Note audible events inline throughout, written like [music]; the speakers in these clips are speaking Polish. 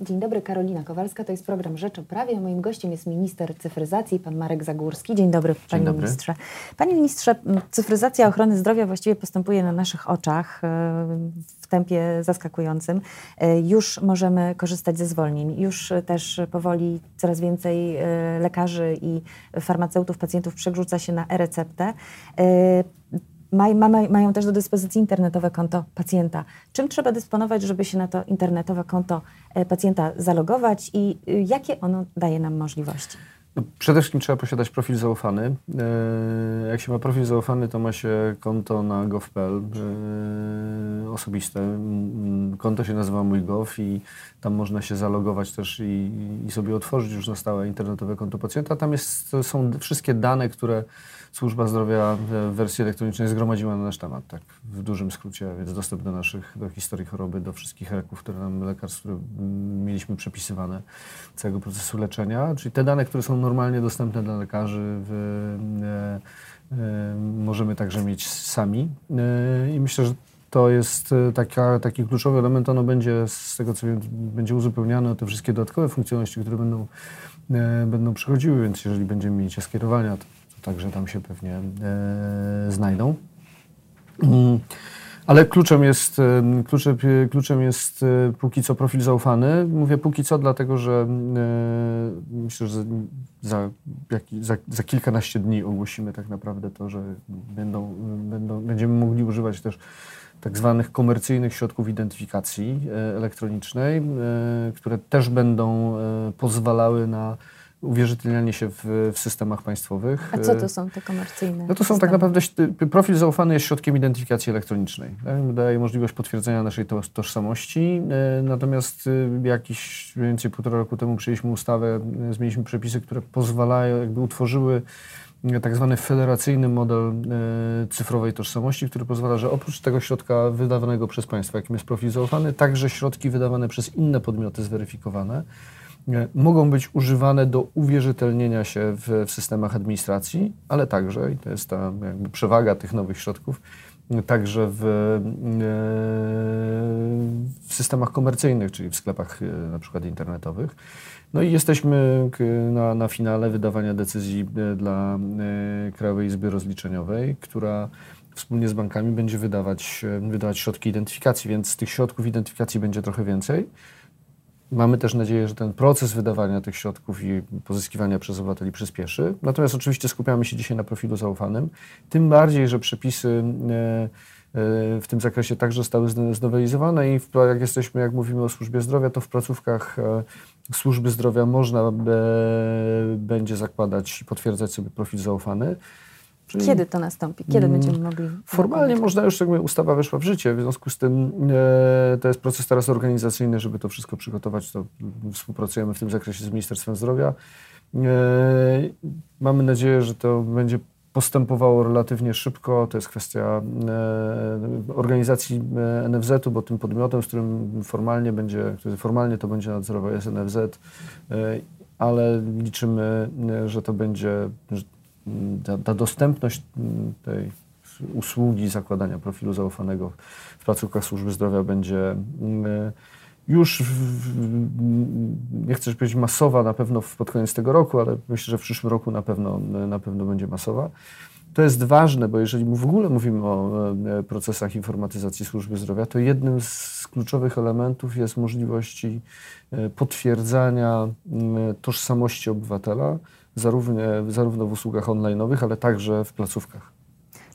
Dzień dobry, Karolina Kowalska, to jest program Rzecz o Prawie. Moim gościem jest minister cyfryzacji, pan Marek Zagórski. Dzień dobry, panie Dzień dobry. ministrze. Panie ministrze, cyfryzacja ochrony zdrowia właściwie postępuje na naszych oczach e, w tempie zaskakującym. E, już możemy korzystać ze zwolnień. Już też powoli coraz więcej e, lekarzy i farmaceutów, pacjentów przerzuca się na e-receptę. Maj, mamy, mają też do dyspozycji internetowe konto pacjenta. Czym trzeba dysponować, żeby się na to internetowe konto pacjenta zalogować i jakie ono daje nam możliwości? Przede wszystkim trzeba posiadać profil zaufany. Jak się ma profil zaufany, to ma się konto na gov.pl osobiste. Konto się nazywa Mój Gov i tam można się zalogować też i, i sobie otworzyć już na stałe internetowe konto pacjenta. Tam jest, są wszystkie dane, które Służba Zdrowia w wersji elektronicznej zgromadziła na nasz temat, tak w dużym skrócie, więc dostęp do naszych, do historii choroby, do wszystkich leków, które nam lekarstw, które mieliśmy przepisywane, całego procesu leczenia, czyli te dane, które są normalnie dostępne dla lekarzy, w, e, e, możemy także mieć sami e, i myślę, że to jest taka, taki kluczowy element, ono będzie z tego co wiem, będzie uzupełniane o te wszystkie dodatkowe funkcjonalności, które będą, będą przychodziły, więc jeżeli będziemy mieć skierowania, to także tam się pewnie znajdą. Mm. Ale kluczem jest, kluczem, kluczem jest póki co profil zaufany. Mówię póki co, dlatego że myślę, że za, za, za, kilkanaście dni ogłosimy tak naprawdę to, że będą, będą, będziemy mogli używać też tak zwanych komercyjnych środków identyfikacji e, elektronicznej, e, które też będą pozwalały na uwierzytelnianie się w, w, systemach państwowych. A co to są te komercyjne? No to są tak systemy? tak naprawdę, profil zaufany jest środkiem identyfikacji elektronicznej. Tak? Daje możliwość potwierdzenia naszej tożsamości, e, natomiast jakiś mniej więcej półtora roku temu przyjęliśmy ustawę, zmieniliśmy przepisy, które pozwalają, jakby utworzyły tak zwany federacyjny model cyfrowej tożsamości, który pozwala, że oprócz tego środka wydawanego przez państwo, jakim jest profil zaufany, także środki wydawane przez inne podmioty zweryfikowane, mogą być używane do uwierzytelnienia się w, w, systemach administracji, ale także, i to jest ta przewaga tych nowych środków, także w, w systemach komercyjnych, czyli w sklepach e, na przykład internetowych. No i jesteśmy na, na finale wydawania decyzji e, dla e, Krajowej Izby Rozliczeniowej, która wspólnie z bankami będzie wydawać, wydawać środki identyfikacji, więc tych środków identyfikacji będzie trochę więcej. Mamy też nadzieję, że ten proces wydawania tych środków i pozyskiwania przez obywateli przyspieszy. Natomiast oczywiście skupiamy się dzisiaj na profilu zaufanym. Tym bardziej, że przepisy e, e, w tym zakresie także zostały znowelizowane i jak jesteśmy, jak mówimy o służbie zdrowia, to w placówkach e, służby zdrowia można będzie zakładać i potwierdzać sobie profil zaufany. Czyli Kiedy to nastąpi? Kiedy będziemy mogli? Formalnie można już, jakby ustawa weszła w życie, w związku z tym e, to jest proces teraz organizacyjny, żeby to wszystko przygotować. To współpracujemy w tym zakresie z Ministerstwem Zdrowia. E, mamy nadzieję, że to będzie postępowało relatywnie szybko. To jest kwestia e, organizacji e, NFZ-u, bo tym podmiotem, z którym formalnie będzie, który formalnie to będzie nadzorował jest NFZ, e, ale liczymy, e, że to będzie, ta, ta dostępność mm, tej usługi zakładania profilu zaufanego w placówkach służby zdrowia będzie mm, już, w, nie chcę powiedzieć masowa na pewno pod koniec tego roku, ale myślę, że w przyszłym roku na pewno, na pewno będzie masowa. To jest ważne, bo jeżeli w ogóle mówimy o e, procesach informatyzacji służby zdrowia, to jednym z kluczowych elementów jest możliwości e, potwierdzania mm, tożsamości obywatela zarówno, zarówno w usługach online'owych, ale także w placówkach.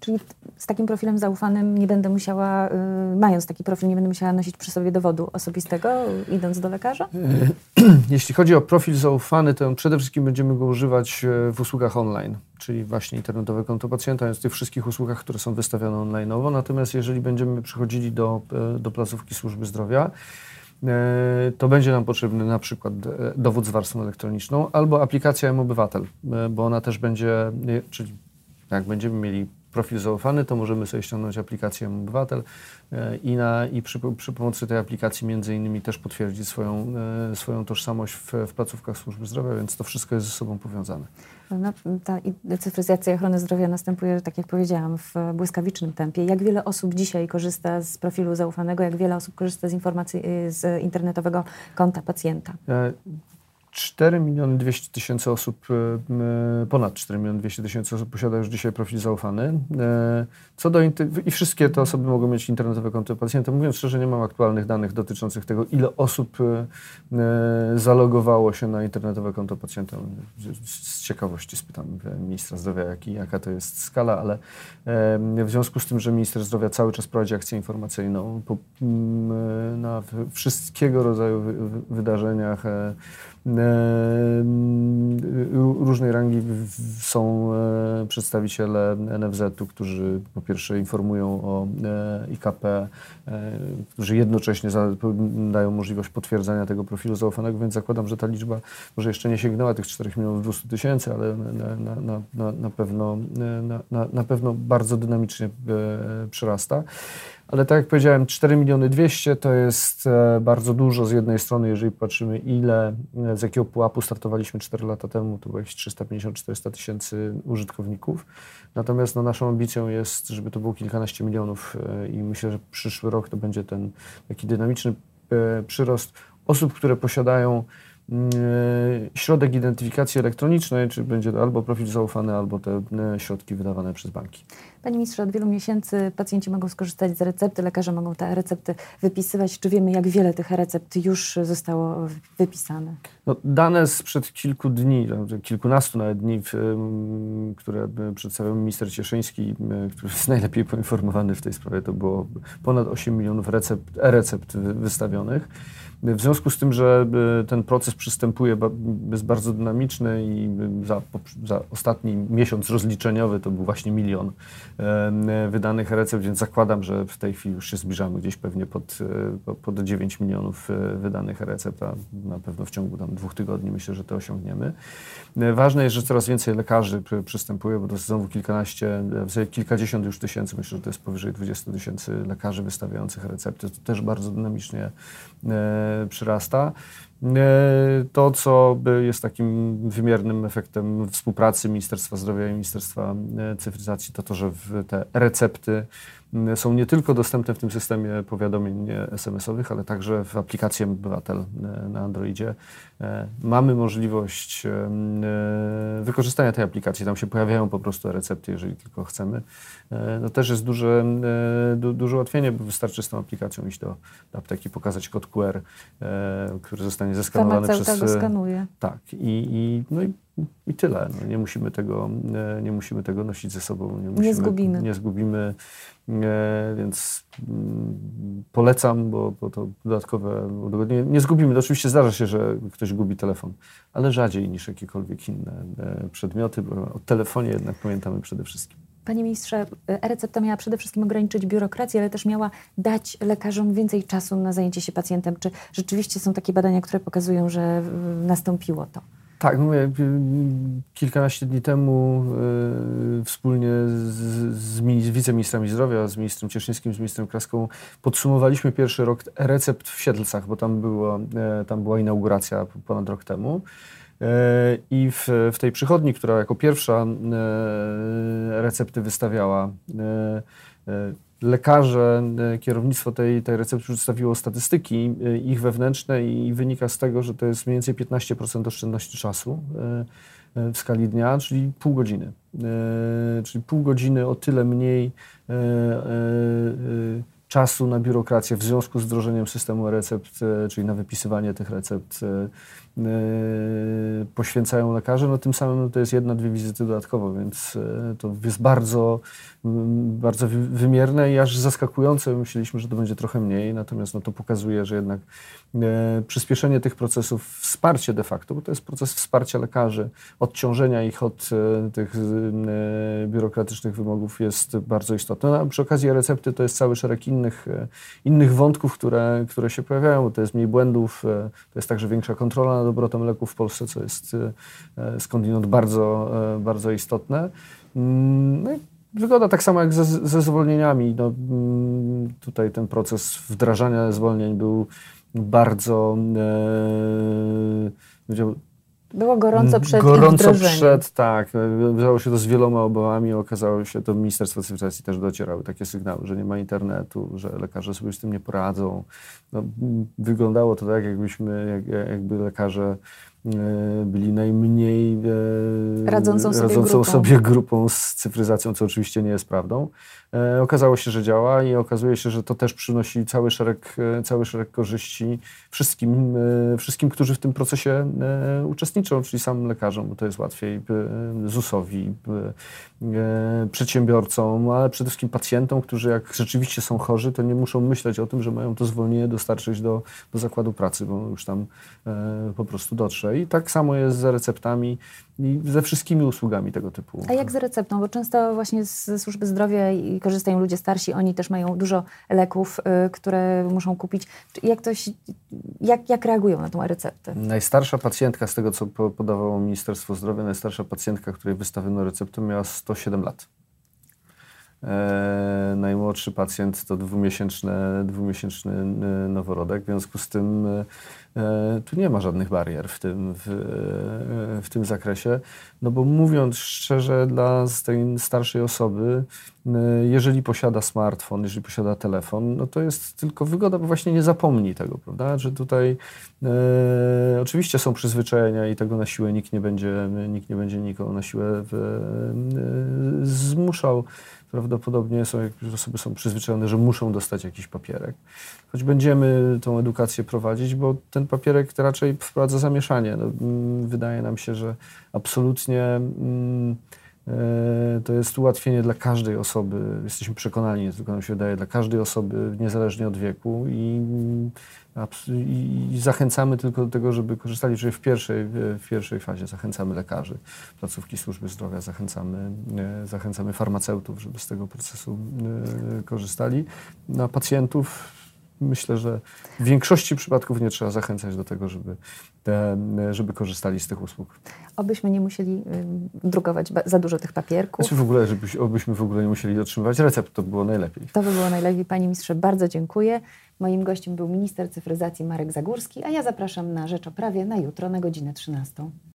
Czyli z takim profilem zaufanym nie będę musiała, y, mając taki profil, nie będę musiała nosić przy sobie dowodu osobistego, idąc do lekarza? [clears throat] Jeśli chodzi o profil zaufany, to przede wszystkim będziemy go używać e, w usługach online, czyli właśnie internetowe konto pacjenta, więc w tych wszystkich usługach, które są wystawione online'owo. Natomiast jeżeli będziemy przychodzili do, e, do placówki służby zdrowia, E, to będzie nam potrzebny na przykład e, dowód z warstwą elektroniczną albo aplikacja M-Obywatel, e, bo ona też będzie, czyli jak będziemy mieli profil zaufany, to możemy sobie ściągnąć aplikację Obywatel i, na, i przy, przy pomocy tej aplikacji między innymi też potwierdzić swoją, swoją tożsamość w, w placówkach służby zdrowia, więc to wszystko jest ze sobą powiązane. No, ta cyfryzacja ochrony zdrowia następuje, tak jak powiedziałam, w błyskawicznym tempie. Jak wiele osób dzisiaj korzysta z profilu zaufanego, jak wiele osób korzysta z informacji z internetowego konta pacjenta? E, 4 miliony 200 tysięcy osób, e, ponad 4 miliony 200 tysięcy osób posiada już dzisiaj profil zaufany. E, co do I wszystkie te osoby mogą mieć internetowe konto pacjenta. Mówiąc szczerze, nie mam aktualnych danych dotyczących tego, ile osób e, zalogowało się na internetowe konto pacjenta. Z ciekawości spytam ministra zdrowia, jak, jaka to jest skala, ale w związku z tym, że minister zdrowia cały czas prowadzi akcję informacyjną na wszystkiego rodzaju wydarzeniach, różnej rangi są e, przedstawiciele NFZ-u, którzy po pierwsze informują o e, IKP, e, którzy jednocześnie dają możliwość potwierdzania tego profilu zaufanego, więc zakładam, że ta liczba może jeszcze nie sięgnęła tych 4 milionów 200 tysięcy, ale na, na, na, na, pewno, na, na pewno bardzo dynamicznie przyrasta. Ale tak jak powiedziałem, 4 miliony 200 to jest e, bardzo dużo z jednej strony, jeżeli patrzymy ile, e, z jakiego pułapu startowaliśmy 4 lata temu, to było jakieś 350-400 tysięcy użytkowników. Natomiast no, naszą ambicją jest, żeby to było kilkanaście milionów e, i myślę, że przyszły rok to będzie ten taki dynamiczny przyrost osób, które posiadają mm, środek identyfikacji elektronicznej, czy będzie to albo profil zaufany, albo te środki wydawane przez banki. Panie ministrze, od wielu miesięcy pacjenci mogą skorzystać z recepty, lekarze mogą te recepty wypisywać. Czy wiemy, jak wiele tych recept już zostało wypisane? No, dane sprzed kilku dni, kilkunastu nawet dni, które przedstawiał minister Cieszyński, który jest najlepiej poinformowany w tej sprawie, to było ponad 8 milionów recept, e-recept wystawionych. W związku z tym, że ten proces przystępuje, jest bardzo dynamiczny i za, za ostatni miesiąc rozliczeniowy to był właśnie milion wydanych recept, więc zakładam, że w tej chwili już się zbliżamy gdzieś pewnie pod, e, pod 9 milionów e, wydanych recept, a na pewno w ciągu tam dwóch tygodni myślę, że to osiągniemy. E, ważne jest, że coraz więcej lekarzy przystępuje, bo jest znowu kilkanaście, w zasadzie kilkadziesiąt już tysięcy, myślę, że to jest powyżej 20 tysięcy lekarzy wystawiających recepty. To też bardzo dynamicznie przyrasta. To, co jest takim wymiernym efektem współpracy Ministerstwa Zdrowia i Ministerstwa Cyfryzacji, to to, że te recepty są nie tylko dostępne w tym systemie powiadomień SMS-owych, ale także w aplikacji Obywatel e, na Androidzie. E, mamy możliwość e, wykorzystania tej aplikacji. Tam się pojawiają po prostu recepty, jeżeli tylko chcemy. No też jest duże, du, duże ułatwienie, bo wystarczy z tą aplikacją iść do, apteki, pokazać kod QR, który zostanie zeskanowany przez... skanuje. Tak. I, i, no i i tyle. No, nie, musimy tego, nie musimy tego nosić ze sobą. Nie, musimy, nie zgubimy. Nie zgubimy, więc mm, polecam, bo, bo to dodatkowe udogodnienie. Nie zgubimy. To oczywiście zdarza się, że ktoś gubi telefon, ale rzadziej niż jakiekolwiek inne e, przedmioty, bo o telefonie jednak pamiętamy przede wszystkim. Panie ministrze, e-recepta miała przede wszystkim ograniczyć biurokrację, ale też miała dać lekarzom więcej czasu na zajęcie się pacjentem. Czy rzeczywiście są takie badania, które pokazują, że nastąpiło to? Tak, mówię, kilkanaście dni temu y, wspólnie z, z, z wiceministrami zdrowia, z ministrem Cieszyńskim, z ministrem Kraską podsumowaliśmy pierwszy rok recept w Siedlcach, bo tam, było, y, tam była inauguracja ponad rok temu. Y, I w, w tej przychodni, która jako pierwsza recepty wystawiała, lekarze, e, kierownictwo tej, tej recepty przedstawiło statystyki e, ich wewnętrzne i wynika z tego, że to jest mniej więcej 15% oszczędności czasu e, w skali dnia, czyli pół godziny. Czyli pół godziny o tyle mniej czasu na biurokrację w związku z wdrożeniem systemu recept, czyli na wypisywanie tych recept poświęcają lekarze, no tym samym no to jest jedna, dwie wizyty dodatkowo, więc to jest bardzo bardzo wymierne i aż zaskakujące. Myśleliśmy, że to będzie trochę mniej, natomiast no, to pokazuje, że jednak e, przyspieszenie tych procesów, wsparcie de facto, bo to jest proces wsparcia lekarzy, odciążenia ich od e, tych e, biurokratycznych wymogów jest bardzo istotne. No, a przy okazji recepty to jest cały szereg innych, e, innych wątków, które, które się pojawiają, to jest mniej błędów, e, to jest także większa kontrola nad obrotem leków w Polsce, co jest e, skądinąd bardzo, bardzo istotne. Mm, no wygląda tak samo jak ze, ze zwolnieniami. No, mm, tutaj ten proces wdrażania zwolnień był bardzo e, było gorąco przed Gorąco przed, tak. Wiązało się to z wieloma obawami. Okazało się, to Ministerstwo Cyfryzacji też docierały takie sygnały, że nie ma internetu, że lekarze sobie z tym nie poradzą. No, wyglądało to tak, jakbyśmy, jak, jakby lekarze byli najmniej e, radzącą, sobie, radzącą grupą. sobie grupą z cyfryzacją, co oczywiście nie jest prawdą. E, okazało się, że działa i okazuje się, że to też przynosi cały szereg, cały szereg korzyści wszystkim, wszystkim, którzy w tym procesie uczestniczą, czyli samym lekarzom, bo to jest łatwiej ZUS-owi, przedsiębiorcom, ale przede wszystkim pacjentom, którzy jak rzeczywiście są chorzy, to nie muszą myśleć o tym, że mają to zwolnienie dostarczyć do, do zakładu pracy, bo już tam po prostu dotrze. I tak samo jest z receptami i ze wszystkimi usługami tego typu. A jak z receptą? Bo często właśnie z służby zdrowia i korzystają ludzie starsi, oni też mają dużo leków, y, które muszą kupić. Jak, to się, jak, jak reagują na tą receptę? Najstarsza pacjentka, z tego co podawało Ministerstwo Zdrowia, najstarsza pacjentka, której wystawiono receptę, miała 107 lat. E, najmłodszy pacjent to dwumiesięczny, dwumiesięczny e, noworodek, w związku z tym e, tu nie ma żadnych barier w tym, w, w tym zakresie. No bo mówiąc szczerze, dla tej starszej osoby, jeżeli posiada smartfon, jeżeli posiada telefon, no to jest tylko wygoda, bo właśnie nie zapomni tego, prawda? Że tutaj e, oczywiście są przyzwyczajenia i tego na siłę nikt nie będzie, nikt nie będzie nikogo na siłę w, zmuszał prawdopodobnie są, jak osoby są przyzwyczajone, że muszą dostać jakiś papierek. Choć będziemy tą edukację prowadzić, bo ten papierek raczej wprowadza zamieszanie. No, mm, wydaje nam się, że absolutnie mm, to jest ułatwienie dla każdej osoby. Jesteśmy przekonani, nie tylko nam się wydaje, dla każdej osoby, niezależnie od wieku i i zachęcamy tylko do tego, żeby korzystali, czyli w pierwszej, w pierwszej fazie zachęcamy lekarzy, placówki służby zdrowia, zachęcamy, e, zachęcamy farmaceutów, żeby z tego procesu e, korzystali. Na pacjentów myślę, że w większości przypadków nie trzeba zachęcać do tego, żeby, żeby korzystali z tych usług. Obyśmy nie musieli drukować za dużo tych papierków. Znaczy w ogóle, żebyś, obyśmy w ogóle nie musieli otrzymywać recept, to było najlepiej. To by było najlepiej. Panie ministrze, bardzo dziękuję. Moim gościem był minister cyfryzacji Marek Zagórski, a ja zapraszam na Rzecz o Prawie na jutro na godzinę 13.